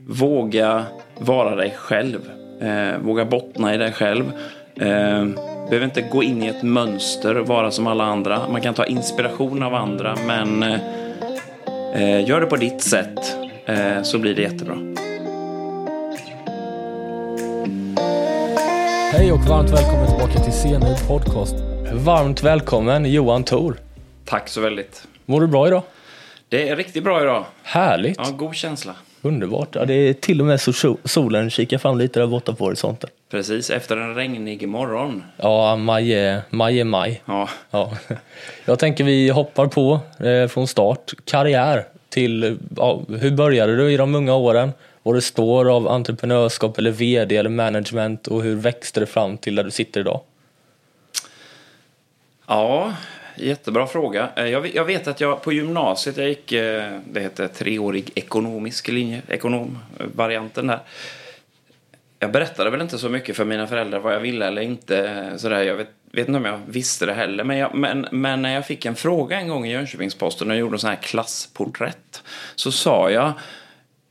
Våga vara dig själv. Eh, våga bottna i dig själv. Eh, behöver inte gå in i ett mönster och vara som alla andra. Man kan ta inspiration av andra, men eh, eh gör det på ditt sätt eh, så blir det jättebra. Hej och varmt välkommen tillbaka till CNU Podcast. Varmt välkommen Johan Thor. Tack så väldigt. Mår du bra idag? Det är riktigt bra idag. Härligt. Ja, god känsla. Underbart. Ja, det är till och med så solen kikar fram lite där borta på horisonten. Precis, efter en regnig morgon. Ja, maj är maj. Är maj. Ja. Ja. Jag tänker vi hoppar på eh, från start. Karriär till, ja, hur började du i de unga åren? Vad det står av entreprenörskap eller vd eller management och hur växte det fram till där du sitter idag? Ja, Jättebra fråga. Eh, jag vet att jag på gymnasiet, jag gick, eh, det heter treårig ekonomisk linje, ekonomvarianten eh, där. Jag berättade väl inte så mycket för mina föräldrar vad jag ville eller inte. Sådär. Jag vet, vet inte om jag visste det heller. Men, jag, men, men, när jag fick en fråga en gång i Jönköpings-Posten och gjorde en sån här klassporträtt så sa jag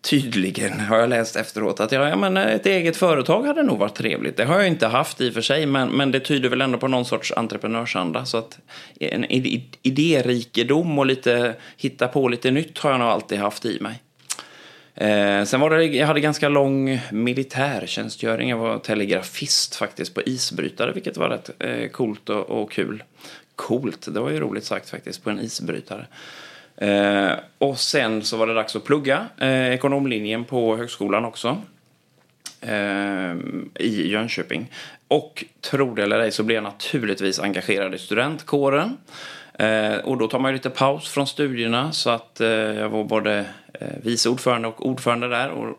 tydligen, har jag läst efteråt, att ja, men ett eget företag hade nog varit trevligt. Det har jag inte haft i och för sig, men, men det tyder väl ändå på någon sorts entreprenörsanda. Så att en idérikedom och lite hitta på lite nytt har jag nog alltid haft i mig. Eh, sen var det, jag hade ganska lång militärtjänstgöring. Jag var telegrafist faktiskt på isbrytare, vilket var rätt eh, coolt och, och kul. Coolt, det var ju roligt sagt faktiskt, på en isbrytare. Eh, och sen så var det dags att plugga eh, ekonomlinjen på högskolan också. Eh, I Jönköping. Och tro det eller ej så blev jag naturligtvis engagerad i studentkåren. Eh, och då tar man ju lite paus från studierna så att eh, jag var både eh, vice ordförande och ordförande där och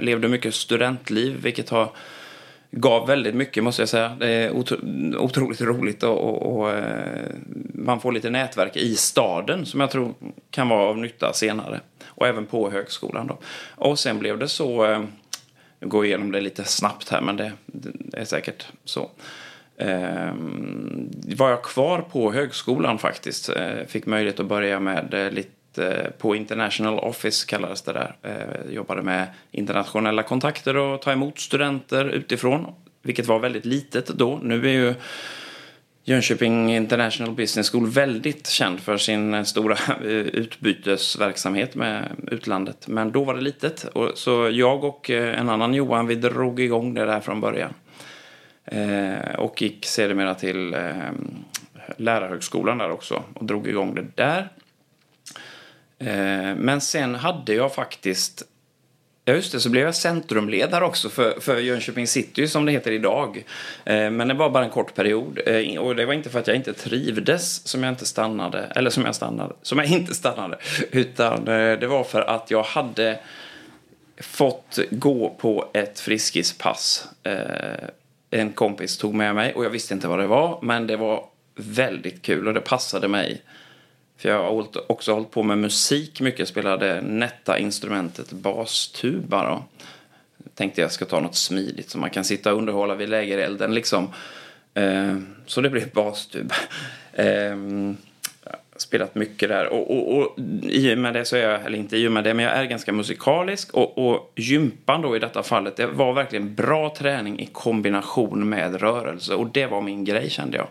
levde mycket studentliv vilket har gav väldigt mycket måste jag säga. Det är otro, otroligt roligt och, och, och, eh, man får lite nätverk i staden som jag tror kan vara av nytta senare. Och även på högskolan då. Och sen blev det så, eh, jag nu går jag igenom det lite snabbt här men det, det är säkert så. Ehm, var jag kvar på högskolan faktiskt. Eh, fick möjlighet att börja med lite Eh, på International Office kallades det där. Eh, jobbade med internationella kontakter och ta emot studenter utifrån. Vilket var väldigt litet då. Nu är ju Jönköping International Business School väldigt känd för sin eh, stora utbytesverksamhet med utlandet. Men då var det litet. Så jag och en annan Johan, vi drog igång det där från början. Och gick sedermera till lärarhögskolan där också och drog igång det där. Eh, men sen hade jag faktiskt Ja, just det, så blev jag centrumledare också för, för Jönköping City som det heter idag. Eh, men det var bara en kort period. Eh, och det var inte för att jag inte trivdes som jag inte stannade, eller som jag stannade, som jag inte stannade. Utan eh, det var för att jag hade fått gå på ett friskispass. Eh, en kompis tog med mig och jag visste inte vad det var, men det var väldigt kul och det passade mig för jag har också hållit på med musik mycket. Spelade nätta instrumentet bastuba då. Tänkte jag ska ta något smidigt som man kan sitta och underhålla vid lägerelden liksom. Eh, så det blev bastuba. Eh, spelat mycket där. Och, och, och i och med det så är jag, eller inte i och med det, men jag är ganska musikalisk. Och, och gympan då i detta fallet, det var verkligen bra träning i kombination med rörelse. Och det var min grej kände jag.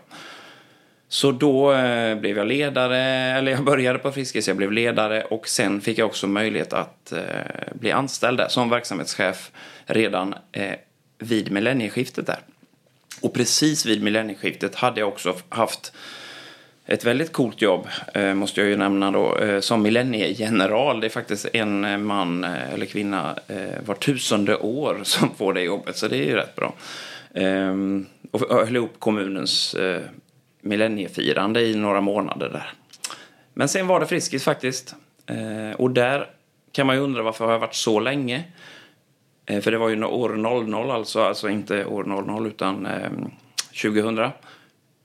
Så då eh, blev jag ledare, eller jag började på Friskis, jag blev ledare och sen fick jag också möjlighet att eh, bli anställd där som verksamhetschef redan eh, vid millennieskiftet där. Och precis vid millennieskiftet hade jag också haft ett väldigt coolt jobb, eh, måste jag ju nämna då, eh, som millenniegeneral. Det är faktiskt en eh, man eller kvinna var tusende år som får det jobbet, så det är ju rätt bra. Ehm, och höll ihop kommunens millenniefirande i några månader där. Men sen var det Friskis faktiskt. Eh, och där kan man ju undra varför har jag varit så länge? Eh, för det var ju år 00 alltså, alltså inte år 00 utan eh, 2000.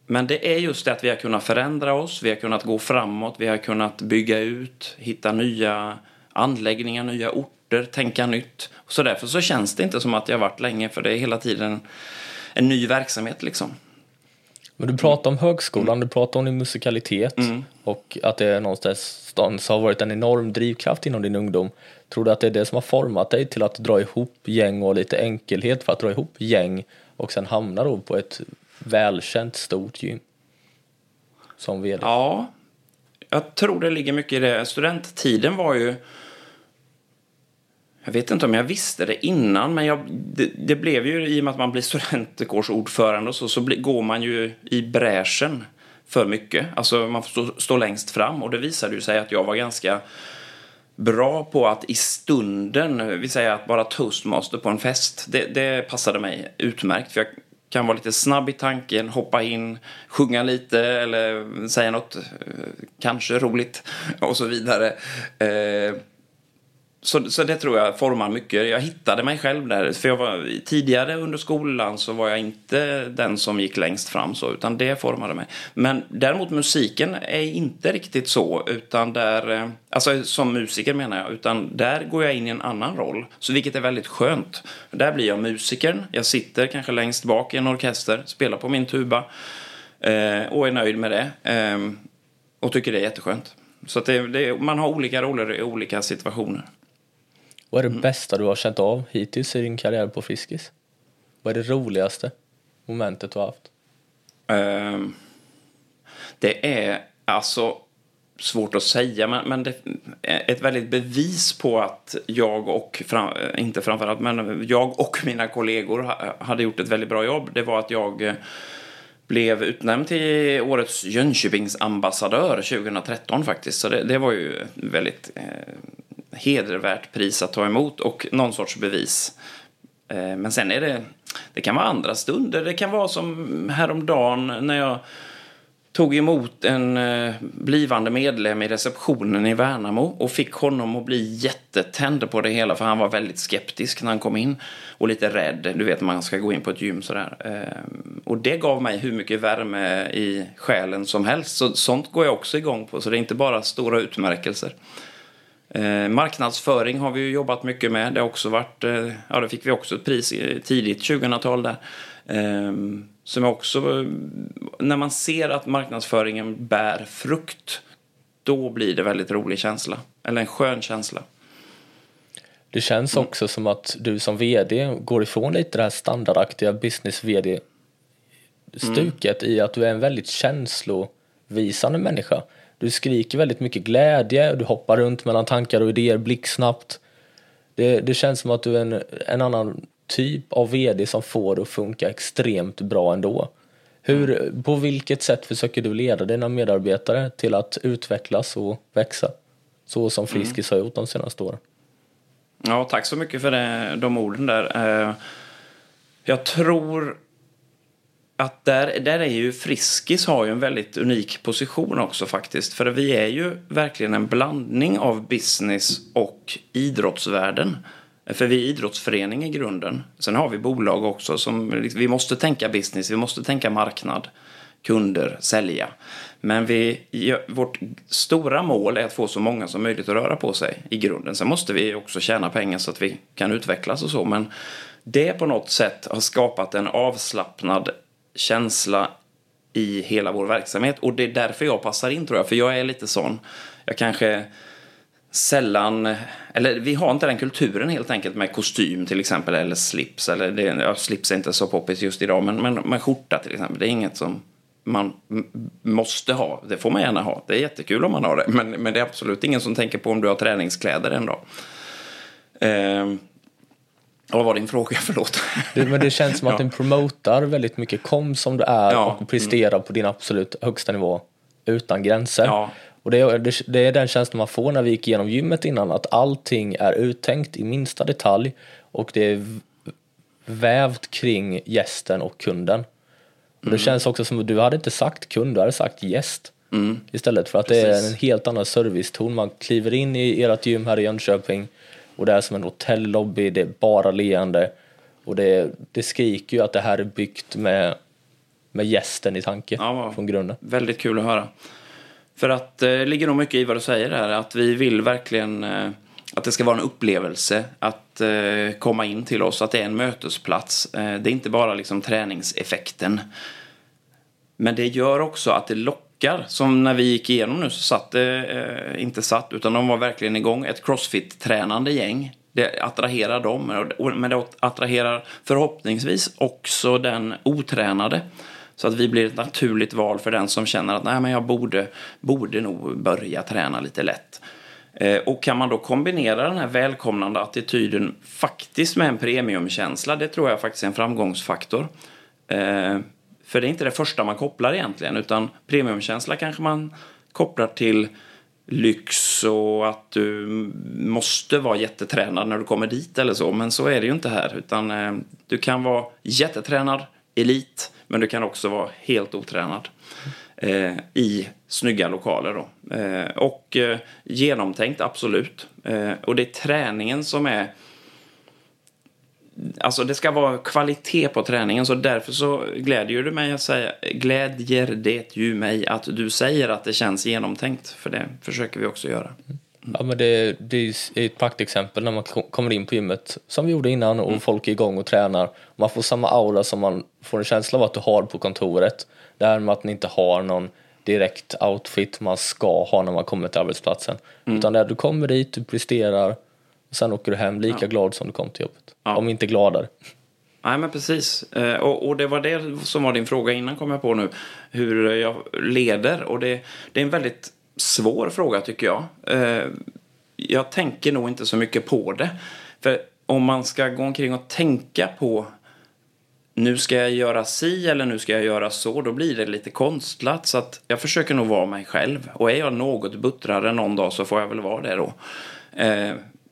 Men det är just det att vi har kunnat förändra oss, vi har kunnat gå framåt, vi har kunnat bygga ut, hitta nya anläggningar, nya orter, tänka nytt. Så därför så känns det inte som att jag har varit länge, för det är hela tiden en ny verksamhet liksom. Men du pratar om högskolan, du pratar om din musikalitet mm. och att det någonstans har varit en enorm drivkraft inom din ungdom. Tror du att det är det som har format dig till att dra ihop gäng och lite enkelhet för att dra ihop gäng och sen hamna då på ett välkänt stort gym? Som vd? Ja, jag tror det ligger mycket i det. Studenttiden var ju... Jag vet inte om jag visste det innan, men jag, det, det blev ju i och med att man blir studentkårsordförande och så, så bli, går man ju i bräschen för mycket. Alltså man får stå, stå längst fram och det visade ju sig att jag var ganska bra på att i stunden, vi säger att vara toastmaster på en fest, det, det passade mig utmärkt. För jag kan vara lite snabb i tanken, hoppa in, sjunga lite eller säga något eh, kanske roligt och så vidare. Eh, så, så det tror jag formar mycket. Jag hittade mig själv där. För jag var, tidigare under skolan så var jag inte den som gick längst fram så, utan det formade mig. Men däremot musiken är inte riktigt så, utan där, eh, alltså som musiker menar jag, utan där går jag in i en annan roll. Så vilket är väldigt skönt. Där blir jag musikern, jag sitter kanske längst bak i en orkester, spelar på min tuba eh, och är nöjd med det. Eh, och tycker det är jätteskönt. Så att det, det, man har olika roller i olika situationer. Vad är det mm. bästa du har känt av hittills i din karriär på Friskis? Vad är det roligaste momentet du har haft? Um, det är alltså svårt att säga, men, men det är ett väldigt bevis på att jag och, fram, inte framförallt, men jag och mina kollegor hade gjort ett väldigt bra jobb. Det var att jag eh, blev utnämnd till årets Jönköpingsambassadör 2013 faktiskt. Så det, det var ju väldigt eh, hedervärt pris att ta emot och någon sorts bevis. Eh, men sen är det, det kan vara andra stunder. Det kan vara som häromdagen när jag tog emot en eh, blivande medlem i receptionen i Värnamo och fick honom att bli jättetänd på det hela för han var väldigt skeptisk när han kom in och lite rädd. Du vet, man ska gå in på ett gym sådär. Eh, och det gav mig hur mycket värme i själen som helst. Så sånt går jag också igång på, så det är inte bara stora utmärkelser. Eh, marknadsföring har vi ju jobbat mycket med. Det har också varit, eh, ja det fick vi också ett pris tidigt 2000-tal där. Eh, som också, när man ser att marknadsföringen bär frukt, då blir det väldigt rolig känsla. Eller en skön känsla. Det känns mm. också som att du som VD går ifrån lite det här standardaktiga business-VD stuket mm. i att du är en väldigt känslovisande människa. Du skriker väldigt mycket glädje, du hoppar runt mellan tankar och idéer blixtsnabbt. Det, det känns som att du är en, en annan typ av VD som får det att funka extremt bra ändå. Hur, på vilket sätt försöker du leda dina medarbetare till att utvecklas och växa? Så som Friskis mm. har gjort de senaste åren. Ja, tack så mycket för det, de orden där. Eh, jag tror att där, där är ju Friskis har ju en väldigt unik position också faktiskt. För vi är ju verkligen en blandning av business och idrottsvärlden. För vi är idrottsförening i grunden. Sen har vi bolag också som liksom, vi måste tänka business, vi måste tänka marknad, kunder, sälja. Men vi, vårt stora mål är att få så många som möjligt att röra på sig i grunden. Sen måste vi också tjäna pengar så att vi kan utvecklas och så. Men det på något sätt har skapat en avslappnad känsla i hela vår verksamhet. Och det är därför jag passar in tror jag, för jag är lite sån. Jag kanske sällan, eller vi har inte den kulturen helt enkelt med kostym till exempel eller slips. Eller det, ja, slips är inte så poppis just idag, men, men, men skjorta till exempel, det är inget som man måste ha. Det får man gärna ha. Det är jättekul om man har det. Men, men det är absolut ingen som tänker på om du har träningskläder en dag. Eh, vad var din fråga? Förlåt. Det, men det känns som att ja. den promotar väldigt mycket. Kom som du är ja. och prestera mm. på din absolut högsta nivå utan gränser. Ja. Och det är, det, det är den känslan man får när vi gick igenom gymmet innan, att allting är uttänkt i minsta detalj och det är vävt kring gästen och kunden. Och mm. det känns också som att du hade inte sagt kund, du hade sagt gäst. Mm. Istället för att Precis. det är en helt annan serviceton. Man kliver in i ert gym här i Jönköping och det är som en hotellobby, det är bara leende. Och det, det skriker ju att det här är byggt med, med gästen i tanke ja, från grunden. Väldigt kul att höra. För att det eh, ligger nog mycket i vad du säger här, att vi vill verkligen eh, att det ska vara en upplevelse att eh, komma in till oss, att det är en mötesplats. Det är inte bara liksom träningseffekten. Men det gör också att det lockar puckar som när vi gick igenom nu så satt det eh, inte satt utan de var verkligen igång. Ett crossfit-tränande gäng. Det attraherar dem, men det attraherar förhoppningsvis också den otränade. Så att vi blir ett naturligt val för den som känner att Nej, men jag borde, borde nog börja träna lite lätt. Eh, och kan man då kombinera den här välkomnande attityden faktiskt med en premiumkänsla, det tror jag faktiskt är en framgångsfaktor. Eh, för det är inte det första man kopplar egentligen, utan premiumkänsla kanske man kopplar till lyx och att du måste vara jättetränad när du kommer dit eller så. Men så är det ju inte här, utan eh, du kan vara jättetränad, elit, men du kan också vara helt otränad eh, i snygga lokaler. Då. Eh, och eh, genomtänkt, absolut. Eh, och det är träningen som är Alltså det ska vara kvalitet på träningen så därför så glädjer det mig att säga, glädjer det ju mig att du säger att det känns genomtänkt. För det försöker vi också göra. Mm. Ja men det, det är ett praktexempel när man kommer in på gymmet som vi gjorde innan och mm. folk är igång och tränar. Man får samma aura som man får en känsla av att du har på kontoret. Det här med att ni inte har någon direkt outfit man ska ha när man kommer till arbetsplatsen. Mm. Utan där du kommer dit, du presterar och sen åker du hem lika ja. glad som du kom till jobbet. Ja. Om inte gladare. Nej men precis. Eh, och, och, det var det som var din fråga innan kom jag på nu. Hur jag leder. Och det, det är en väldigt svår fråga tycker jag. Eh, jag tänker nog inte så mycket på det. För om man ska gå omkring och tänka på nu ska jag göra si eller nu ska jag göra så, då blir det lite konstlat. Så att jag försöker nog vara mig själv. Och är jag något buttrare någon dag så får jag väl vara det då.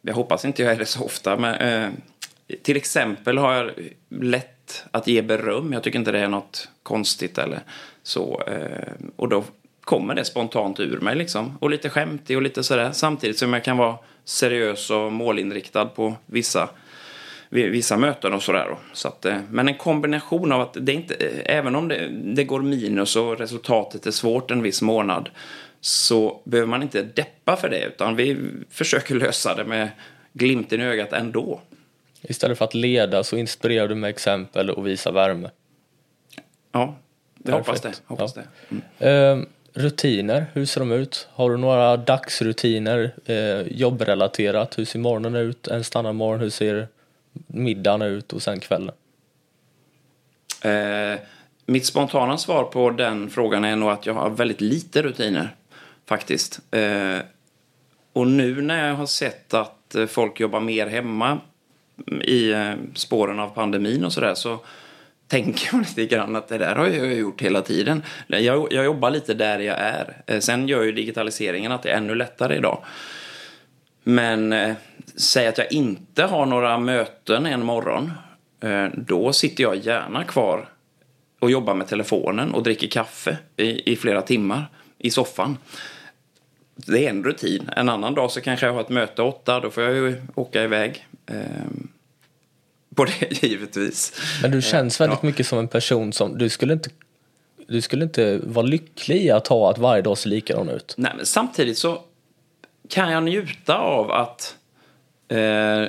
Jag hoppas inte jag är det så ofta, men eh, till exempel har jag lätt att ge beröm. Jag tycker inte det är något konstigt eller så. Eh, och då kommer det spontant ur mig liksom. Och lite skämtig och lite sådär. Samtidigt som jag kan vara seriös och målinriktad på vissa vissa möten och sådär. Så att, eh, men en kombination av att det inte, eh, även om det, det går minus och resultatet är svårt en viss månad så behöver man inte deppa för det utan vi försöker lösa det med glimten i ögat ändå. Istället för att leda så inspirerar du med exempel och visar värme. Ja, jag hoppas det. Hoppas ja. det. Mm. Eh, rutiner, hur ser de ut? Har du några dagsrutiner, eh, jobbrelaterat? Hur ser morgonen ut? En standardmorgon, hur ser middagen ut och sen kvällen? Eh, mitt spontana svar på den frågan är nog att jag har väldigt lite rutiner faktiskt. Eh, och nu när jag har sett att eh, folk jobbar mer hemma mm, i eh, spåren av pandemin och sådär så tänker jag lite grann att det där har jag gjort hela tiden. Jag, jag jobbar lite där jag är. Eh, sen gör ju digitaliseringen att det är ännu lättare idag. Men eh, säg att jag inte har några möten en morgon. Eh, då sitter jag gärna kvar och jobbar med telefonen och dricker kaffe i, i flera timmar i soffan. Det är en rutin. En annan dag så kanske jag har ett möte åtta, då får jag ju åka iväg. Eh, på det givetvis. Men du känns väldigt ja. mycket som en person som, du skulle inte du skulle inte vara lycklig i att ha att varje dag ser likadan ut. Nej, men samtidigt så kan jag njuta av att eh,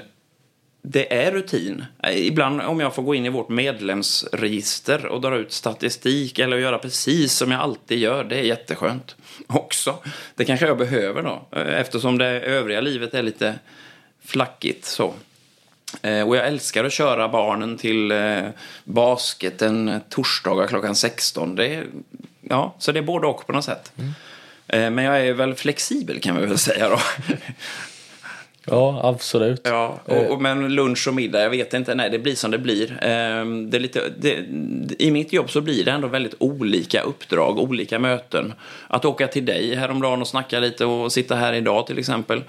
det är rutin. Ibland om jag får gå in i vårt medlemsregister och dra ut statistik eller göra precis som jag alltid gör, det är jätteskönt också. Det kanske jag behöver då, eh, eftersom det övriga livet är lite flackigt så. Eh, och jag älskar att köra barnen till eh, basket en torsdag klockan 16. Det är, ja, så det är både och på något sätt. Mm. Men jag är väl flexibel kan vi väl säga då. Ja, absolut. Ja, och, och, men lunch och middag, jag vet inte. Nej, det blir som det blir. Ehm, det är lite, det, I mitt jobb så blir det ändå väldigt olika uppdrag, olika möten. Att åka till dig häromdagen och snacka lite och sitta här idag till exempel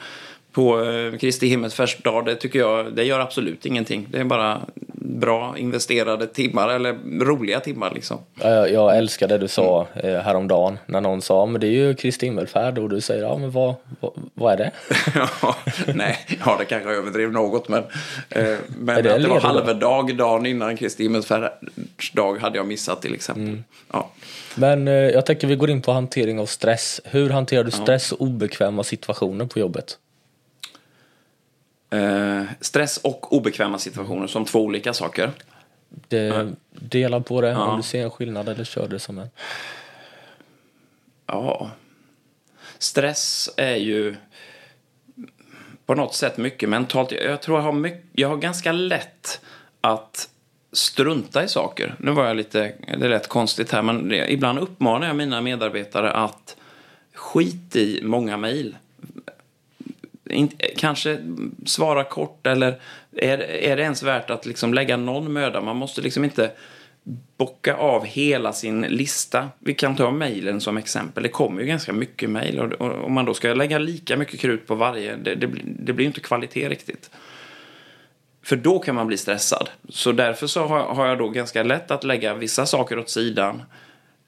på eh, Kristi himmelsfärdsdag, det tycker jag, det gör absolut ingenting. Det är bara bra investerade timmar, eller roliga timmar liksom. Jag, jag älskar det du sa mm. häromdagen, när någon sa, men det är ju Kristi himmelfärd, och du säger, ja men vad, vad, vad är det? ja, nej, ja det kanske jag överdrev något, men, eh, men det att det var halvdag dagen innan Kristi himmelsfärdsdag hade jag missat till exempel. Mm. Ja. Men eh, jag tänker vi går in på hantering av stress. Hur hanterar du stress och obekväma situationer på jobbet? Eh, stress och obekväma situationer som två olika saker. Det, dela på det ja. om du ser en skillnad eller kör det som en. Ja. Stress är ju på något sätt mycket mentalt. Jag tror jag har, mycket, jag har ganska lätt att strunta i saker. Nu var jag lite, det lät konstigt här, men det, ibland uppmanar jag mina medarbetare att skit i många mejl. Kanske svara kort eller är, är det ens värt att liksom lägga någon möda? Man måste liksom inte bocka av hela sin lista. Vi kan ta mejlen som exempel. Det kommer ju ganska mycket mejl och om man då ska lägga lika mycket krut på varje, det, det, det blir ju inte kvalitet riktigt. För då kan man bli stressad. Så därför så har, jag då ganska lätt att lägga vissa saker åt sidan.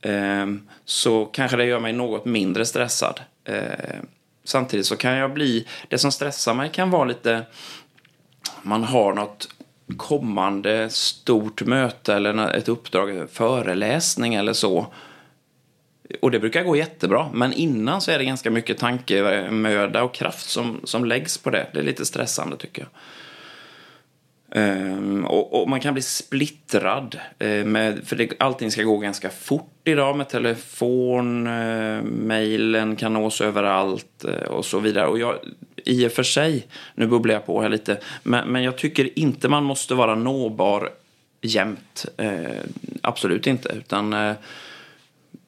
Ehm, så kanske det gör mig något mindre stressad. Ehm, Samtidigt så kan jag bli, det som stressar mig kan vara lite, man har något kommande stort möte eller ett uppdrag, föreläsning eller så. Och det brukar gå jättebra, men innan så är det ganska mycket tankemöda och kraft som, som läggs på det. Det är lite stressande tycker jag. Um, och, och, man kan bli splittrad. Uh, med, för det, allting ska gå ganska fort idag med telefon, uh, mejlen kan nås överallt uh, och så vidare. Och jag, i och för sig, nu bubblar jag på här lite, men, men jag tycker inte man måste vara nåbar jämt. absolut inte, utan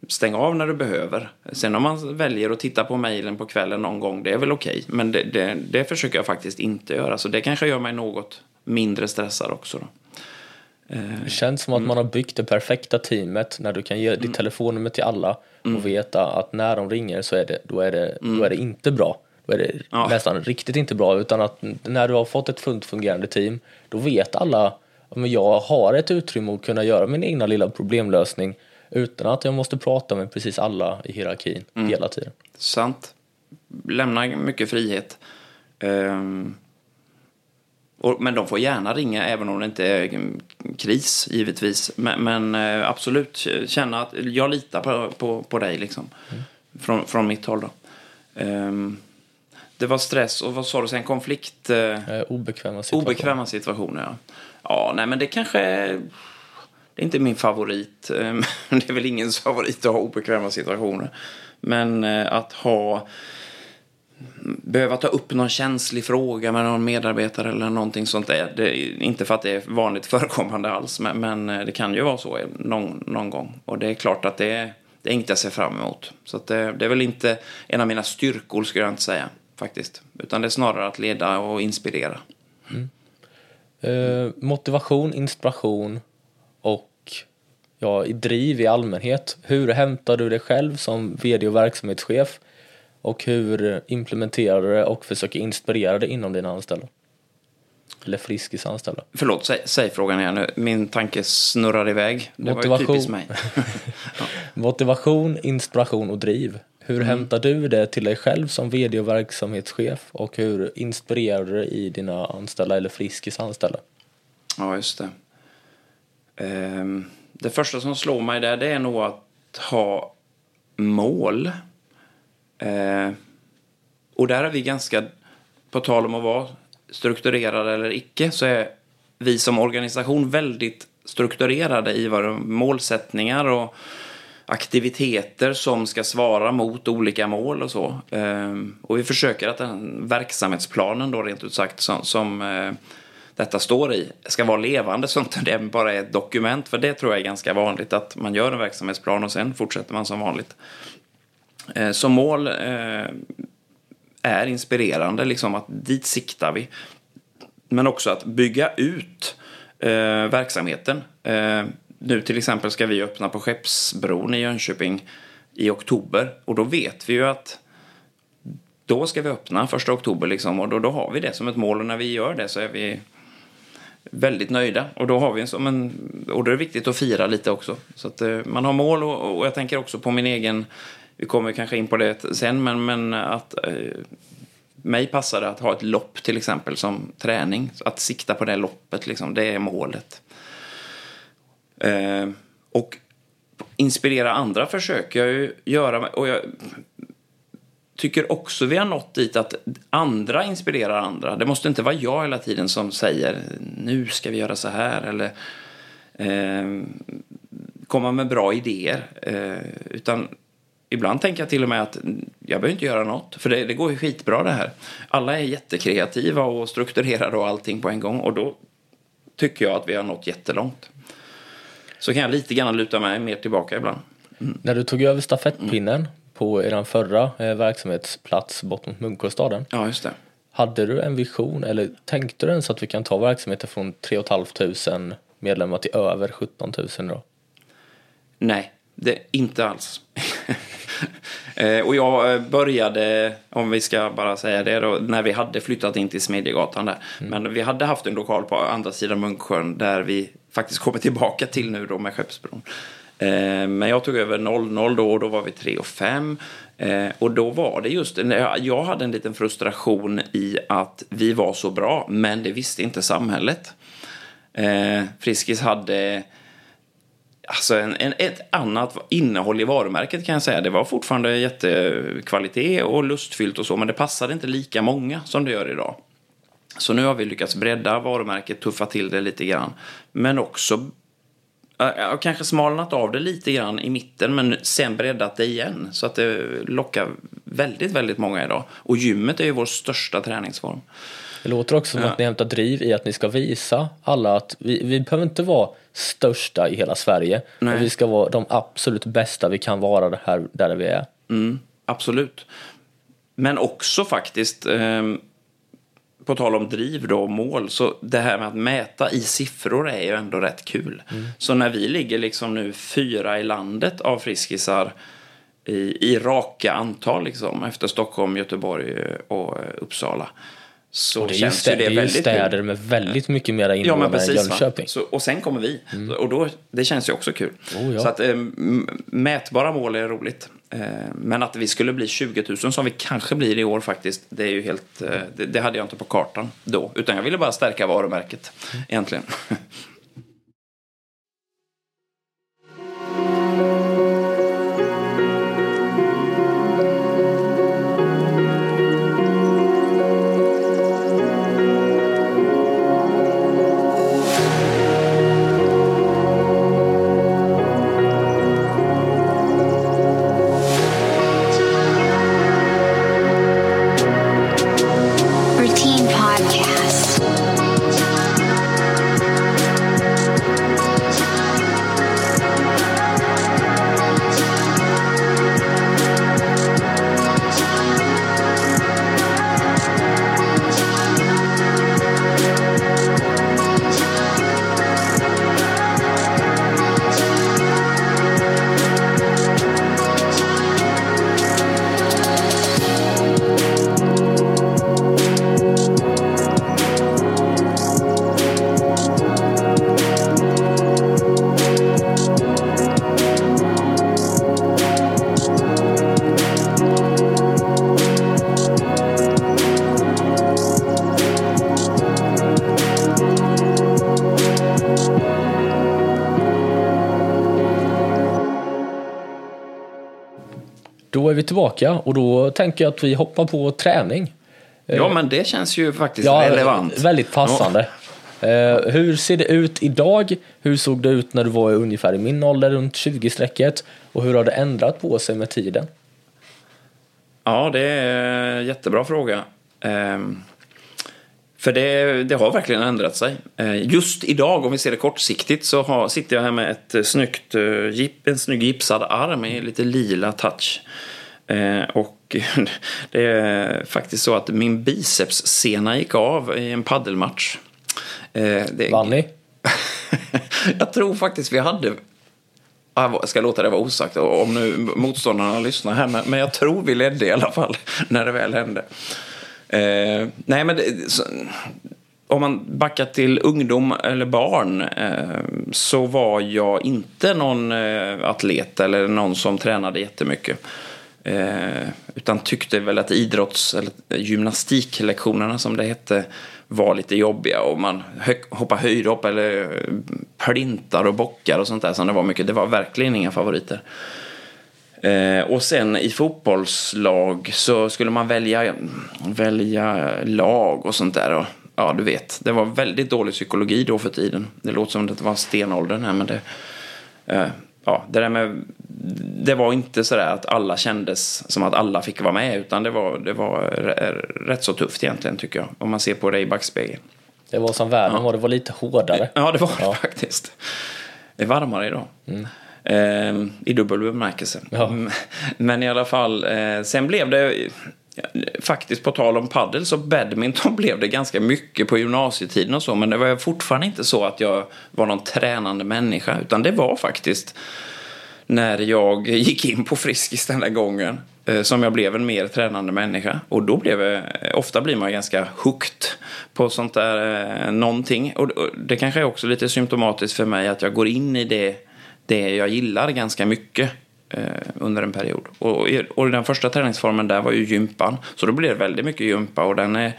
stäng av när du behöver. Sen om man väljer att titta på mejlen på kvällen någon gång, det är väl okej. Okay. Men det, det, det, försöker jag faktiskt inte göra. Så det kanske gör mig något mindre stressad också. Då. Det känns som att mm. man har byggt det perfekta teamet när du kan ge ditt mm. telefonnummer till alla mm. och veta att när de ringer så är det, då, är det, mm. då är det inte bra. Då är det ja. nästan riktigt inte bra utan att när du har fått ett fullt fungerande team då vet alla att jag har ett utrymme att kunna göra min egna lilla problemlösning utan att jag måste prata med precis alla i hierarkin mm. hela tiden. Sant. Lämna mycket frihet. Um och, men de får gärna ringa även om det inte är kris, givetvis. Men, men eh, absolut, känna att jag litar på, på, på dig, liksom. Mm. Från, från mitt håll. Då. Um, det var stress och vad sa du sen? Konflikt? Eh, obekväma situationer. Obekväma situationer, ja. Ja, nej men det kanske... Det är inte min favorit. Ehm, det är väl ingens favorit att ha obekväma situationer. Men eh, att ha behöva ta upp någon känslig fråga med någon medarbetare eller någonting sånt där. Det är inte för att det är vanligt förekommande alls, men, men eh, det kan ju vara så någon, någon gång. Och det är klart att det är, det är inget jag ser fram emot. Så det, det, är väl inte en av mina styrkor, skulle jag inte säga, faktiskt. Utan det är snarare att leda och inspirera. Mm. Eh, motivation, inspiration och ja, driv i allmänhet. Hur hämtar du dig själv som vd och verksamhetschef? Och hur implementerar du det och försöker inspirera det inom dina anställda? Eller Friskis anställda. Förlåt, säg, säg frågan igen nu. Min tanke snurrar iväg. Det Motivation. var ju mig. ja. Motivation, inspiration och driv. Hur mm. hämtar du det till dig själv som vd och verksamhetschef och hur inspirerar du det i dina anställda eller Friskis anställda? Ja, just det. Um, det första som slår mig där det är nog att ha mål Eh, och där är vi ganska, på tal om att vara strukturerade eller icke, så är vi som organisation väldigt strukturerade i våra målsättningar och aktiviteter som ska svara mot olika mål och så. Eh, och vi försöker att den verksamhetsplanen då rent ut sagt som, som eh, detta står i ska vara levande så inte det bara är ett dokument. För det tror jag är ganska vanligt att man gör en verksamhetsplan och sen fortsätter man som vanligt. Eh, så mål eh, är inspirerande, liksom att dit siktar vi. Men också att bygga ut eh, verksamheten. Eh, nu till exempel ska vi öppna på Skeppsbron i Jönköping i oktober. Och då vet vi ju att då ska vi öppna första oktober liksom. Och då, då har vi det som ett mål. Och när vi gör det så är vi väldigt nöjda. Och då har vi en som en och då är det viktigt att fira lite också. Så att eh, man har mål och, och jag tänker också på min egen vi kommer kanske in på det sen, men, men att eh, mig passar det att ha ett lopp till exempel som träning. Att sikta på det loppet, liksom, det är målet. Eh, och inspirera andra försöker jag ju göra. Och jag tycker också vi har nått dit att andra inspirerar andra. Det måste inte vara jag hela tiden som säger nu ska vi göra så här eller eh, komma med bra idéer. Eh, utan ibland tänker jag till och med att jag behöver inte göra något. För det, det går ju skitbra det här. Alla är jättekreativa och strukturerade och allting på en gång. Och då tycker jag att vi har nått jättelångt. Så kan jag lite grann luta mig mer tillbaka ibland. När du tog över stafettpinnen på er förra eh, verksamhetsplats bort mot Munkåstaden. Ja, just det. Hade du en vision eller tänkte du ens att vi kan ta verksamheten från 3 500 medlemmar till över 17 000 då? Nej, det, inte alls. Eh, och jag eh, började, om vi ska bara säga det då, när vi hade flyttat in till Smedjegatan där. Men vi hade haft en lokal på andra sidan Munksjön där vi faktiskt kommer tillbaka till nu då med Skeppsbron. Eh, Men jag tog över 00 då och då var vi 3 och 5. Och då var det just, jag hade en liten frustration i att vi var så bra, men det visste inte samhället. Friskis hade alltså en, en, ett annat innehåll i varumärket kan jag säga. Det var fortfarande jättekvalitet och lustfyllt och så, men det passade inte lika många som det gör idag. Så nu har vi lyckats bredda varumärket, tuffa till det lite grann. Men också äh, kanske smalnat av det lite grann i mitten, men sen breddat det igen. Så att det lockar väldigt, väldigt många idag. Och gymmet är ju vår största träningsform. Det låter också som ja. att ni hämtar driv i att ni ska visa alla att vi, vi behöver inte vara största i hela Sverige. Men vi ska vara de absolut bästa vi kan vara det här, där vi är. Mm, absolut. Men också faktiskt, eh, på tal om driv då, och mål, så det här med att mäta i siffror är ju ändå rätt kul. Mm. Så när vi ligger liksom nu fyra i landet av friskisar i, i raka antal liksom, efter Stockholm, Göteborg och Uppsala så och det är ju, stä, det, det är ju städer med väldigt mycket mera invånare ja, än Jönköping. Så, och sen kommer vi. Mm. Och då, det känns ju också kul. Oh, ja. Så att eh, mätbara mål är roligt. Eh, men att vi skulle bli 20 000 som vi kanske blir i år faktiskt. Det är ju helt, eh, det, det, hade jag inte på kartan då. Utan jag ville bara stärka varumärket mm. egentligen. vi tillbaka och då tänker jag att vi hoppar på träning. Ja, men det känns ju faktiskt ja, relevant. Väldigt passande. Ja. Uh, hur ser det ut idag? Hur såg det ut när du var ungefär i min ålder, runt 20-strecket? Och hur har det ändrat på sig med tiden? Ja, det är en jättebra fråga. Um, för det, det, har verkligen ändrat sig. Uh, just idag, om vi ser det kortsiktigt, så har, sitter jag här med ett snyggt, en snygg gipsad arm i lite lila touch. Eh, och det är faktiskt så att min bicepssena gick av i en paddelmatch. Eh, det... Vann ni? jag tror faktiskt vi hade... Jag ska låta det vara osagt om nu motståndarna lyssnar här. Men jag tror vi ledde i alla fall när det väl hände. Eh, nej men det, så, om man backar till ungdom eller barn eh, så var jag inte någon eh, atlet eller någon som tränade jättemycket. Eh, utan tyckte väl att idrotts eller gymnastiklektionerna som det hette var lite jobbiga och man hoppar höjdhopp eller eh, plintar och bockar och sånt där som det var mycket. Det var verkligen inga favoriter. Eh, och sen i fotbollslag så skulle man välja, välja lag och sånt där. Och, ja, du vet, det var väldigt dålig psykologi då för tiden. Det låter som att det var stenåldern här, men det... Eh, ja, det där med det var inte sådär att alla kändes som att alla fick vara med. Utan det var, det var rätt så tufft egentligen tycker jag. Om man ser på det i backspegeln. Det var som världen var, det var lite hårdare. Ja, det var det faktiskt. Det är varmare idag. Mm. Eh, I dubbel bemärkelse. Ja. Men i alla fall, eh, sen blev det faktiskt på tal om paddel så badminton blev det ganska mycket på gymnasietiden och så. Men det var fortfarande inte så att jag var någon tränande människa. Utan det var faktiskt när jag gick in på Friskis den där gången eh, som jag blev en mer tränande människa. Och då blev jag, ofta blir man ganska hooked på sånt där eh, någonting. Och det kanske är också lite symptomatiskt för mig att jag går in i det, det jag gillar ganska mycket Eh, under en period. Och, och den första träningsformen där var ju gympan. Så då blir det väldigt mycket gympa och den är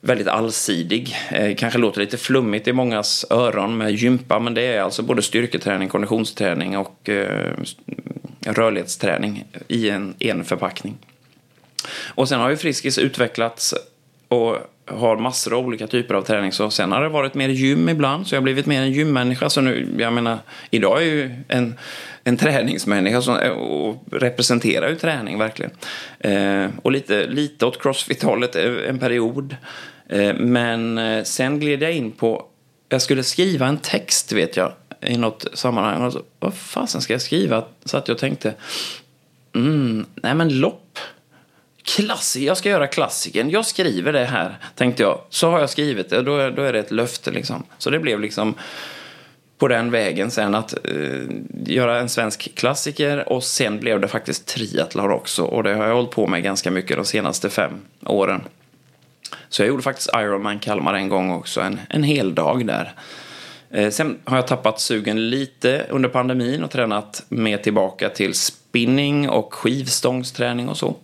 väldigt allsidig. Eh, kanske låter lite flummigt i mångas öron med gympa, men det är alltså både styrketräning, konditionsträning och eh, rörlighetsträning i en, en förpackning. Och sen har ju Friskis utvecklats och har massor av olika typer av träning. Så sen har det varit mer gym ibland, så jag har blivit mer en gymmänniska. Så nu, jag menar, idag är jag ju en, en träningsmänniska som, och representerar ju träning verkligen. Eh, och lite, lite åt crossfit-hållet eh, en period. Eh, men eh, sen gled jag in på, jag skulle skriva en text vet jag i något sammanhang. Och så, vad fasen ska jag skriva? Så att jag tänkte, mm, nej men lopp. Klassik, jag ska göra klassiken. Jag skriver det här, tänkte jag. Så har jag skrivit det, då, då är det ett löfte liksom. Så det blev liksom på den vägen sen att eh, göra en svensk klassiker och sen blev det faktiskt triathlon också och det har jag hållit på med ganska mycket de senaste fem åren. Så jag gjorde faktiskt Ironman Kalmar en gång också, en, en hel dag där. Eh, sen har jag tappat sugen lite under pandemin och tränat mer tillbaka till spinning och skivstångsträning och så.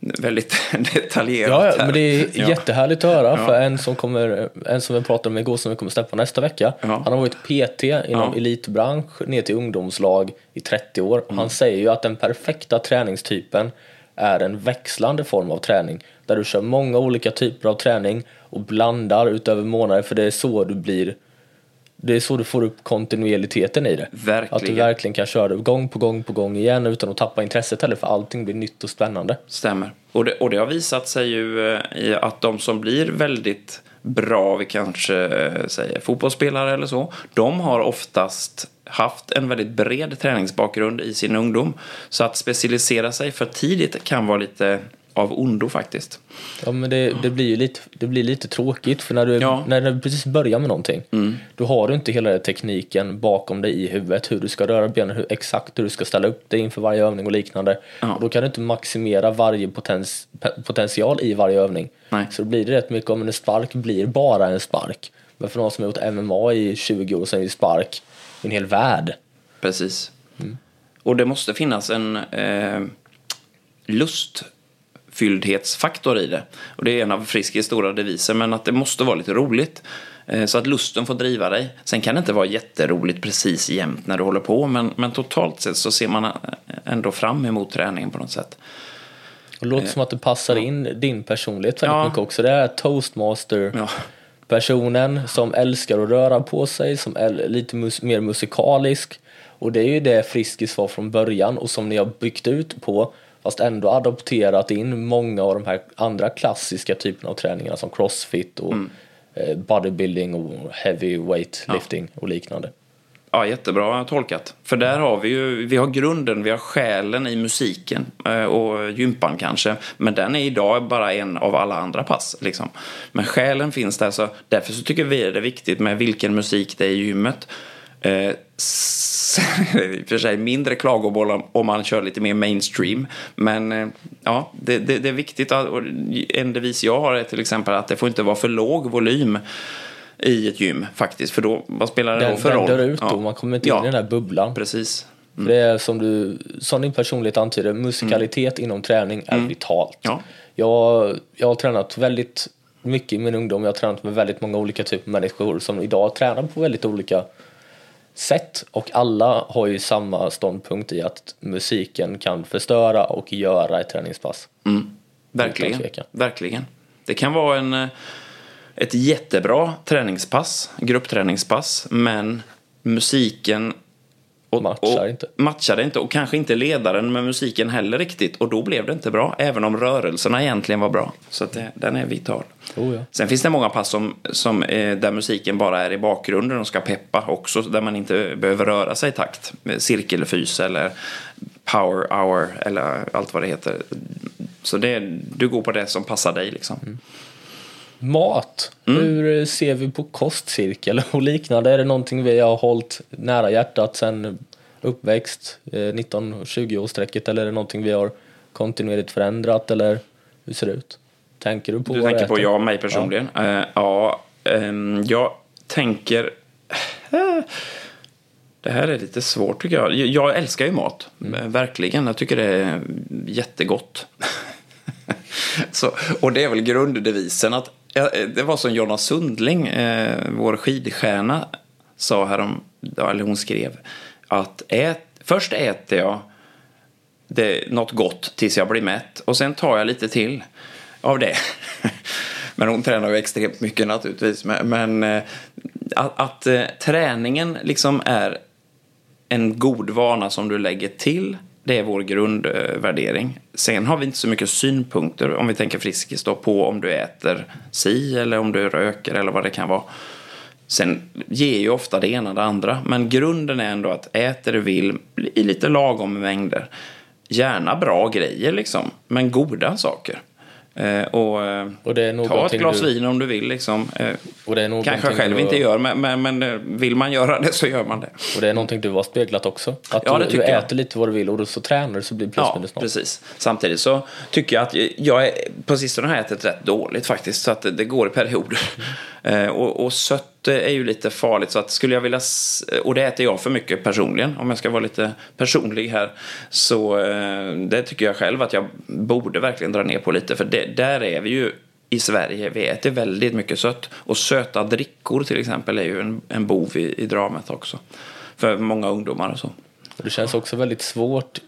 Väldigt detaljerat. Ja, ja men det är ja. jättehärligt att höra. Ja. För en som, kommer, en som vi pratade med igår som vi kommer släppa nästa vecka. Ja. Han har varit PT inom elitbransch ner till ungdomslag i 30 år. Mm. Han säger ju att den perfekta träningstypen är en växlande form av träning. Där du kör många olika typer av träning och blandar utöver månader för det är så du blir det är så du får upp kontinuiteten i det. Verkligen. Att du verkligen kan köra det gång på gång på gång igen utan att tappa intresset heller för allting blir nytt och spännande. Stämmer. Och det, och det har visat sig ju eh, i att de som blir väldigt bra, vi kanske eh, säger fotbollsspelare eller så, de har oftast haft en väldigt bred träningsbakgrund i sin ungdom. Så att specialisera sig för tidigt kan vara lite av ondo faktiskt. Ja men det, det, blir ju lite, det blir lite tråkigt för när du, ja. när du precis börjar med någonting mm. då har du inte hela tekniken bakom dig i huvudet hur du ska röra benen, hur, exakt hur du ska ställa upp dig inför varje övning och liknande. Ja. Och då kan du inte maximera varje potens, potential i varje övning. Nej. Så då blir det rätt mycket om en spark blir bara en spark. Men för någon som har gjort MMA i 20 år så är spark en hel värld. Precis. Mm. Och det måste finnas en eh, lust fyldhetsfaktor i det. Och det är en av Friskis stora deviser, men att det måste vara lite roligt. Eh, så att lusten får driva dig. Sen kan det inte vara jätteroligt precis jämt när du håller på, men, men totalt sett så ser man eh, ändå fram emot träningen på något sätt. Det låter som att du passar in din personlighet väldigt ja. mycket också. Det är toastmaster. Ja personen som älskar att röra på sig, som är lite mus mer musikalisk. Och det är ju det Friskis var från början och som ni har byggt ut på fast ändå adopterat in många av de här andra klassiska typerna av träningarna som crossfit och mm. Eh, bodybuilding och heavy weight lifting ja. och liknande. Ja, jättebra tolkat. För där har vi ju, vi har grunden, vi har själen i musiken eh, och gympan kanske. Men den är idag bara en av alla andra pass. Liksom. Men själen finns där, så därför så tycker vi det är viktigt med vilken musik det är i gymmet. Eh, i och för sig mindre klagomål om man kör lite mer mainstream. Men eh, ja, det, det, det, är viktigt. Att, en devis jag har är till exempel att det får inte vara för låg volym i ett gym faktiskt. För då, vad spelar det den, då för roll? Den dör ut då, ja. man kommer inte in ja. i den där bubblan. Precis. Mm. Det är som du, som din personlighet antyder, musikalitet mm. inom träning är mm. vitalt. Ja. Jag, jag har tränat väldigt mycket i min ungdom, jag har tränat med väldigt många olika typer av människor som idag tränar på väldigt olika sätt och alla har ju samma ståndpunkt i att musiken kan förstöra och göra ett träningspass. Mm. Verkligen. Verkligen. Det kan vara en, eh, ett jättebra träningspass, gruppträningspass, men musiken Och, Matchar och inte. Matchade inte och kanske inte ledaren med musiken heller riktigt. Och då blev det inte bra, även om rörelserna egentligen var bra. Så det, den är vital. Oh, ja. Sen finns det många pass som, som, eh, där musiken bara är i bakgrunden och ska peppa också, där man inte behöver röra sig i takt. Cirkelfys eller power hour eller allt vad det heter. Så det, du går på det som passar dig liksom. Mat. Mm. Hur ser vi på kostcirkel och liknande? Är det någonting vi har hållit nära hjärtat sen uppväxt, eh, 19-20-årsstrecket eller är det någonting vi har kontinuerligt förändrat eller hur ser det ut? Tänker du på Du tänker på jag och mig personligen? Ja, ja ehm, jag tänker... Det här är lite svårt tycker jag. Jag älskar ju mat. Mm. Verkligen. Jag tycker det är jättegott. Så, och det är väl grunddevisen att det var som Jonna Sundling, eh, vår skidstjärna, sa härom, eller hon skrev att ät, först äter jag det, något gott tills jag blir mätt och sen tar jag lite till av det. Men hon tränar ju extremt mycket naturligtvis. Men, men eh, att, att eh, träningen liksom är en god vana som du lägger till. Det är vår grundvärdering. Sen har vi inte så mycket synpunkter, om vi tänker Friskis då, på om du äter si eller om du röker eller vad det kan vara. Sen ger ju ofta det ena det andra, men grunden är ändå att äter du vill i lite lagom mängder. Gärna bra grejer liksom, men goda saker. Eh, och, eh, Och det är ta ett glas du- vin om du vill liksom. Eh, kanske jag själv du, inte gör, men, men, men vill man göra det så gör man det. Och det är någonting du har speglat också. Att Ja, du, du tycker jag. äter lite vad du vill och så tränar du så blir det plus Ja, minus noll. precis. Samtidigt så tycker jag att jag är, på sistone har jag ätit rätt dåligt faktiskt. Så att det, det går i perioder. Eh, och, och sött eh, är ju lite farligt. Så att skulle jag vilja, s- och det äter jag för mycket personligen. Om jag ska vara lite personlig här. Så eh, det tycker jag själv att jag borde verkligen dra ner på lite. För det, där är vi ju i Sverige. Vi äter väldigt mycket sött. Och söta drickor till exempel är ju en, en bov i, i dramat också. För många ungdomar och så. Det känns också väldigt svårt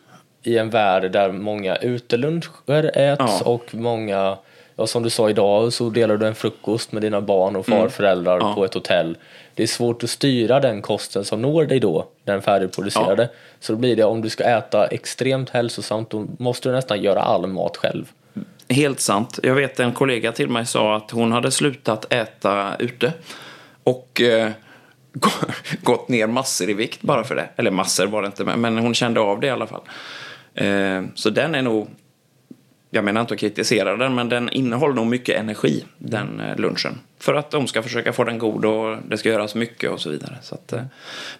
i en värld där många uteluncher äts Ja. och många, ja som du sa idag så delar du en frukost med dina barn och farföräldrar Mm. Ja. på ett hotell. Det är svårt att styra den kosten som når dig då, den färdigproducerade. Så då blir det om du ska äta extremt hälsosamt då måste du nästan göra all mat själv. Helt sant. Jag vet en kollega till mig sa att hon hade slutat äta ute. Och eh, gå- gått ner massor i vikt bara för det. Eller massor var det inte, men- men hon kände av det i alla fall. Eh, så den är nog, jag menar inte att kritisera den, men den innehåller nog mycket energi, den eh, lunchen. För att de ska försöka få den god och det ska göras mycket och så vidare. Så att, eh,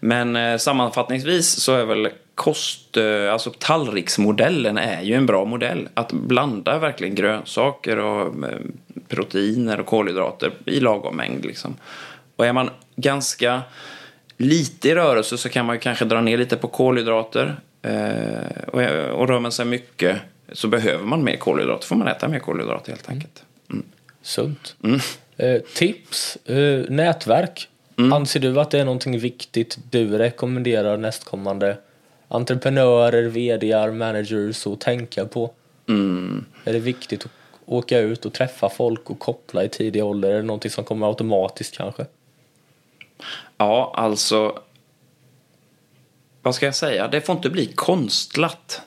men eh, sammanfattningsvis så är väl kost, alltså tallriksmodellen är ju en bra modell. Att blanda verkligen grönsaker och proteiner och kolhydrater i lagom mängd liksom. Och är man ganska lite i rörelse så kan man ju kanske dra ner lite på kolhydrater. Och rör man sig mycket så behöver man mer kolhydrater. får man äta mer kolhydrater helt enkelt. Mm. Sunt. Eh, tips, eh, nätverk. Mm. Anser du att det är någonting viktigt du rekommenderar nästkommande entreprenörer, vdar, managers att tänka på? Mm. Är det viktigt att åka ut och träffa folk och koppla i tidig ålder? Är det någonting som kommer automatiskt kanske? Ja, alltså... Vad ska jag säga? Det får inte bli konstlat.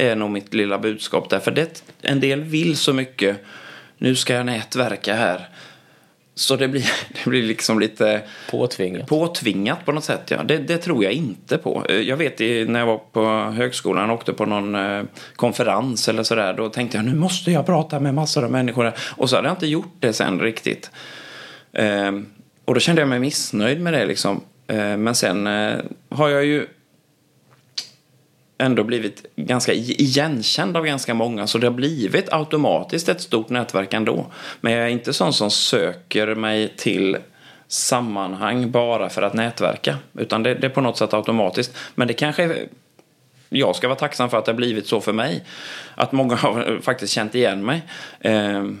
Är nog mitt lilla budskap där. För det, en del vill så mycket. Nu ska jag nätverka här. Så det blir, det blir liksom lite Påtvingat? påtvingat på något sätt. Ja. Det, det tror jag inte på. Eh, Jag vet när jag var på högskolan och åkte på någon eh, konferens eller sådär. Då tänkte jag nu måste jag prata med massor av människor. Och så hade jag inte gjort det sen riktigt. Eh, och då kände jag mig missnöjd med det liksom. Men sen har jag ju ändå blivit ganska igenkänd av ganska många så det har blivit automatiskt ett stort nätverk ändå. Men jag är inte sån som söker mig till sammanhang bara för att nätverka. Utan det, det är på något sätt automatiskt. Men det kanske är, jag ska vara tacksam för att det har blivit så för mig. Att många har faktiskt känt igen mig. Ehm,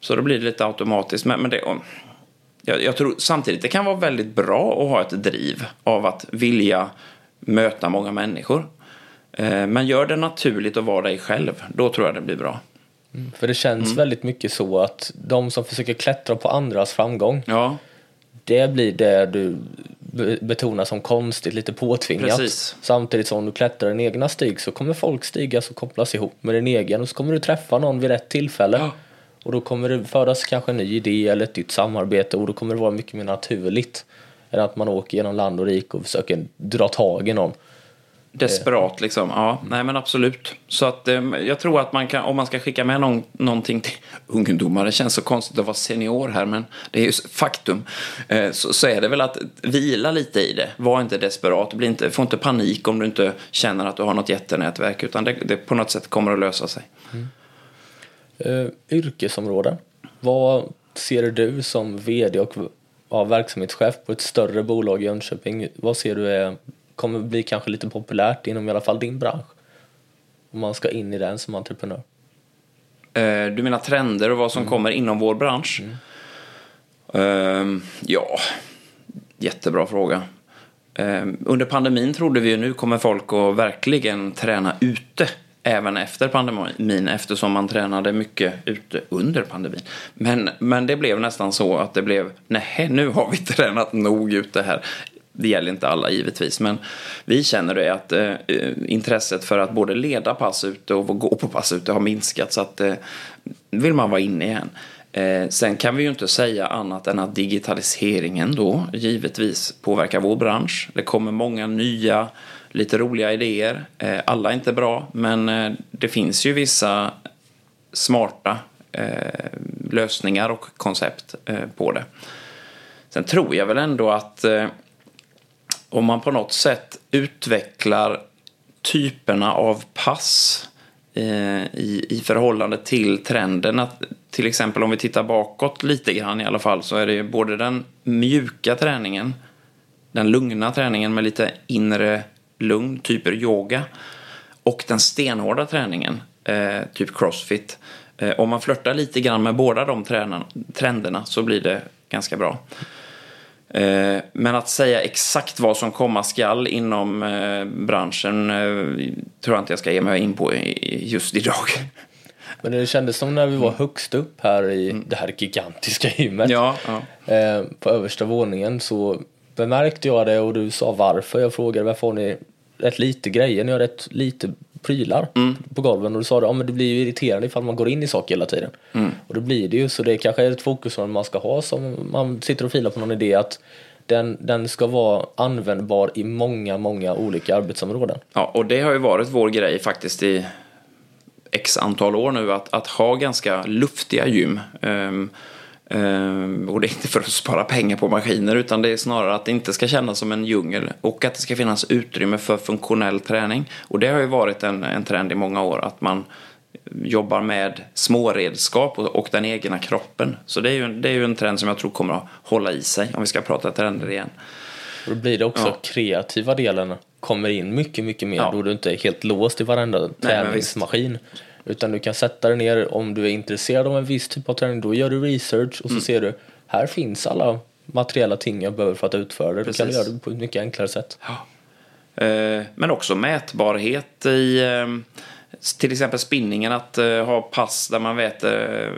så då blir det lite automatiskt. Men, men det, jag, jag tror samtidigt det kan vara väldigt bra att ha ett driv av att vilja möta många människor. Eh, Men gör det naturligt att vara dig själv. Då tror jag det blir bra. För det känns Mm. väldigt mycket så att de som försöker klättra på andras framgång Ja, det blir det du be- betonas som konstigt, lite påtvingat. Precis. Samtidigt som du klättrar din egna stig så kommer folk stigas och kopplas ihop med din egen och så kommer du träffa någon vid rätt tillfälle. Ja. Och då kommer det föras kanske en ny idé eller ett nytt samarbete och då kommer det vara mycket mer naturligt än att man åker genom land och rik och försöker dra tag i någon. Desperat liksom. Ja, nej men absolut. Så att eh, jag tror att man kan, om man ska skicka med någon, någonting till ungdomar, det känns så konstigt att vara senior här, men det är ju faktum. Eh, så, så är det väl att vila lite i det. Var inte desperat, bli inte, få inte panik om du inte känner att du har något jättenätverk, utan det, det på något sätt kommer att lösa sig. Uh, yrkesområden. Vad ser du som vd och ja, verksamhetschef på ett större bolag i Jönköping? Vad ser du är, kommer bli kanske lite populärt inom i alla fall din bransch? Om man ska in i den som entreprenör. Eh, Du menar trender och vad som kommer inom vår bransch? Ehm, ja, jättebra fråga. Ehm, Under pandemin trodde vi ju nu kommer folk att verkligen träna ute även efter pandemin eftersom man tränade mycket ute under pandemin. Men, men det blev nästan så att det blev nej, nu har vi tränat nog ute här. Det gäller inte alla givetvis, men vi känner det att eh, intresset för att både leda pass ute och gå på pass ute har minskat så att eh, vill man vara inne igen. Eh, sen kan vi ju inte säga annat än att digitaliseringen då givetvis påverkar vår bransch. Det kommer många nya, lite roliga idéer. Eh, alla är inte bra, men eh, det finns ju vissa smarta eh, lösningar och koncept eh, på det. Sen tror jag väl ändå att eh, om man på något sätt utvecklar typerna av pass eh, i, i förhållande till trenden. Att, till exempel om vi tittar bakåt lite grann i alla fall så är det ju både den mjuka träningen, den lugna träningen med lite inre lugn, typer yoga och den stenhårda träningen, eh, typ crossfit. Eh, om man flörtar lite grann med båda de trenderna så blir det ganska bra. Eh, Men att säga exakt vad som komma skall inom eh, branschen eh, tror jag inte jag ska ge mig in på just idag. Men det kändes som när vi var högst upp här i det här gigantiska gymmet. Ja, ja. på översta våningen så bemärkte jag det och du sa varför. Jag frågade varför har ni rätt lite grejer, ni har rätt lite prylar på golven och du sa det, ja men det blir ju irriterande ifall man går in i saker hela tiden. Och då blir det ju så det kanske är ett fokus som man ska ha som man sitter och filar på någon idé att den, den ska vara användbar i många, många olika arbetsområden. ja, och det har ju varit vår grej faktiskt i x antal år nu att, att ha ganska luftiga gym. Ehm, och det är inte för att spara pengar på maskiner utan det är snarare att det inte ska kännas som en djungel och att det ska finnas utrymme för funktionell träning. Och det har ju varit en, en trend i många år att man jobbar med småredskap och, och den egna kroppen. Så det är, ju, det är ju en trend som jag tror kommer att hålla i sig om vi ska prata trender igen. Och då blir det också Ja. kreativa delen kommer in mycket, mycket mer Ja. då du inte är helt låst i varenda träningsmaskin. Utan du kan sätta dig ner om du är intresserad av en viss typ av träning, då gör du research och så Mm. ser du, här finns alla materiella ting jag behöver för att utföra det. Då kan du göra det på ett mycket enklare sätt. Eh, Men också mätbarhet i eh, till exempel spinningen, att eh, ha pass där man väter,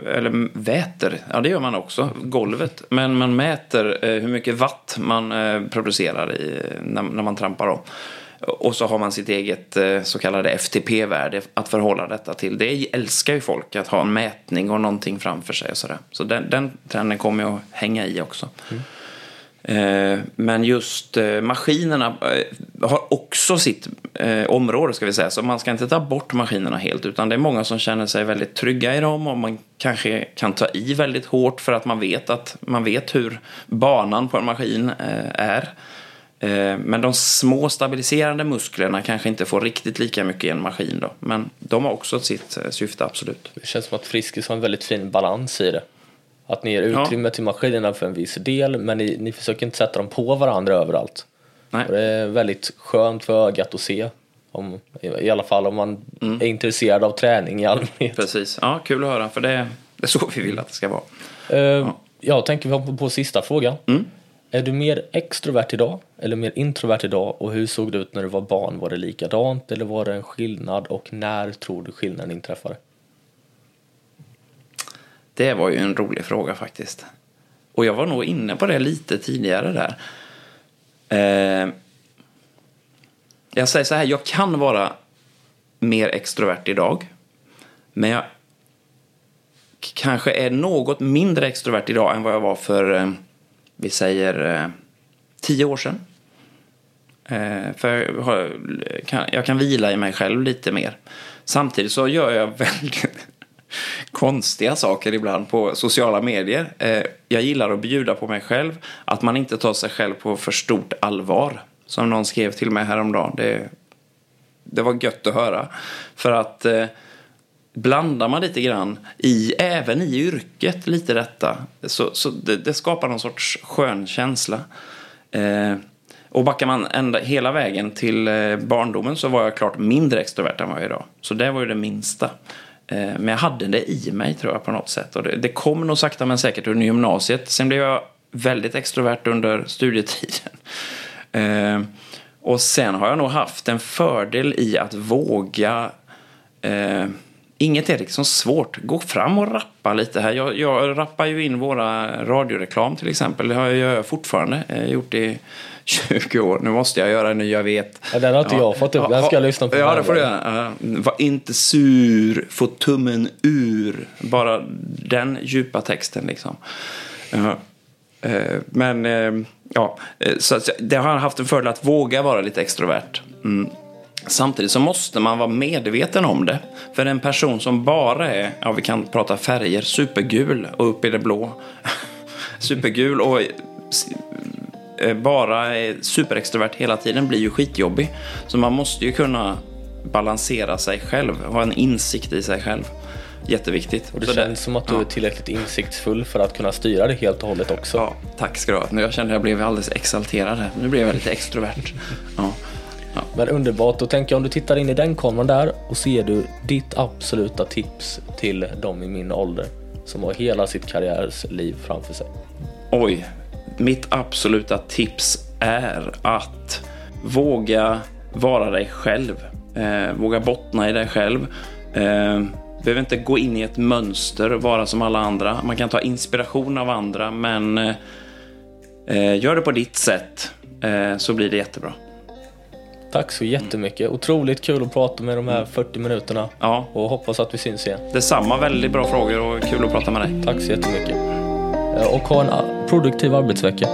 eller väter, ja det gör man också, golvet. Men man mäter hur mycket watt man producerar i, när, när man trampar om. Och så har man sitt eget eh, så kallade FTP-värde att förhålla detta till. Det älskar ju folk, att ha en mätning och någonting framför sig och sådär. Så den, den trenden kommer ju att hänga i också. Mm. Men just eh, maskinerna har också sitt område ska vi säga. Så man ska inte ta bort maskinerna helt. Utan det är många som känner sig väldigt trygga i dem. Och man kanske kan ta i väldigt hårt för att man vet, att, man vet hur banan på en maskin är. Eh, Men de små stabiliserande musklerna kanske inte får riktigt lika mycket i en maskin. Då. Men de har också sitt eh, syfte, absolut. Det känns som att Friskis har en väldigt fin balans i det. Att ni ger Ja. utrymme till maskinerna för en viss del men ni, ni försöker inte sätta dem på varandra överallt. Nej. Och det är väldigt skönt för ögat att se. Om, I alla fall om man Mm. är intresserad av träning i allmänhet. Precis. Ja, kul att höra. För det, det är så vi vill att det ska vara. Uh, Jag tänker hoppar på sista frågan. Mm. Är du mer extrovert idag eller mer introvert idag och hur såg det ut när du var barn? Var det likadant eller var det en skillnad och när tror du skillnaden inträffade? Det var ju en rolig fråga faktiskt. Och jag var nog inne på det lite tidigare där. Eh, jag säger så här, jag kan vara mer extrovert idag. Men jag kanske är något mindre extrovert idag än vad jag var för, eh, vi säger, eh, tio år sedan. Eh, för jag, har, kan, jag kan vila i mig själv lite mer. Samtidigt så gör jag väldigt konstiga saker ibland på sociala medier. Eh, jag gillar att bjuda på mig själv. Att man inte tar sig själv på för stort allvar. Som någon skrev till mig häromdagen. Det, det var gött att höra. För att eh, blandar man lite grann, i, även i yrket, lite detta. Så, så det, det skapar någon sorts skön känsla. Eh, och backar man ända, hela vägen till eh, barndomen så var jag klart mindre extrovert än vad jag är idag. Så det var ju det minsta. Eh, men jag hade det i mig tror jag på något sätt. Och det, det kom nog sakta men säkert under gymnasiet. Sen blev jag väldigt extrovert under studietiden. Eh, och sen har jag nog haft en fördel i att våga eh, Inget är liksom svårt. Gå fram och rappa lite här. Jag, jag rappar ju in våra radioreklam till exempel. Det har jag fortfarande. Jag har gjort det i 20 år. Nu måste jag göra en ny, jag vet. Ja, den har inte jag fått upp. Den ska jag lyssna på. Ja, det får du göra. Ja, Var inte sur, få tummen ur. Bara den djupa texten liksom. Ja. Eh, Men eh, ja, eh, så det har haft en fördel att våga vara lite extrovert. Mm. Samtidigt så måste man vara medveten om det. För en person som bara är, ja vi kan prata färger, supergul och upp i det blå. supergul och eh, bara är superextrovert hela tiden blir ju skitjobbig. Så man måste ju kunna balansera sig själv, ha en insikt i sig själv. Jätteviktigt. Och det Så känns som att du ja. är tillräckligt insiktsfull för att kunna styra det helt och hållet också. Ja, tack ska du ha. Jag kände att jag blev alldeles exalterad här. Nu blev jag lite extrovert. Ja. Ja. Men underbart, då tänker jag om du tittar in i den kameran där och ser du ditt absoluta tips till de i min ålder som har hela sitt karriärsliv framför sig. Oj, mitt absoluta tips är att våga vara dig själv. Eh, våga bottna i dig själv. Eh, behöver inte gå in i ett mönster och vara som alla andra. Man kan ta inspiration av andra, men eh, eh, gör det på ditt sätt eh, så blir det jättebra. Tack så jättemycket. Otroligt kul att prata med de här 40 minuterna Ja, och hoppas att vi syns igen. detsamma. Väldigt bra frågor och kul att prata med dig. Tack så jättemycket. Eh, Och ha en produktiv arbetsvecka.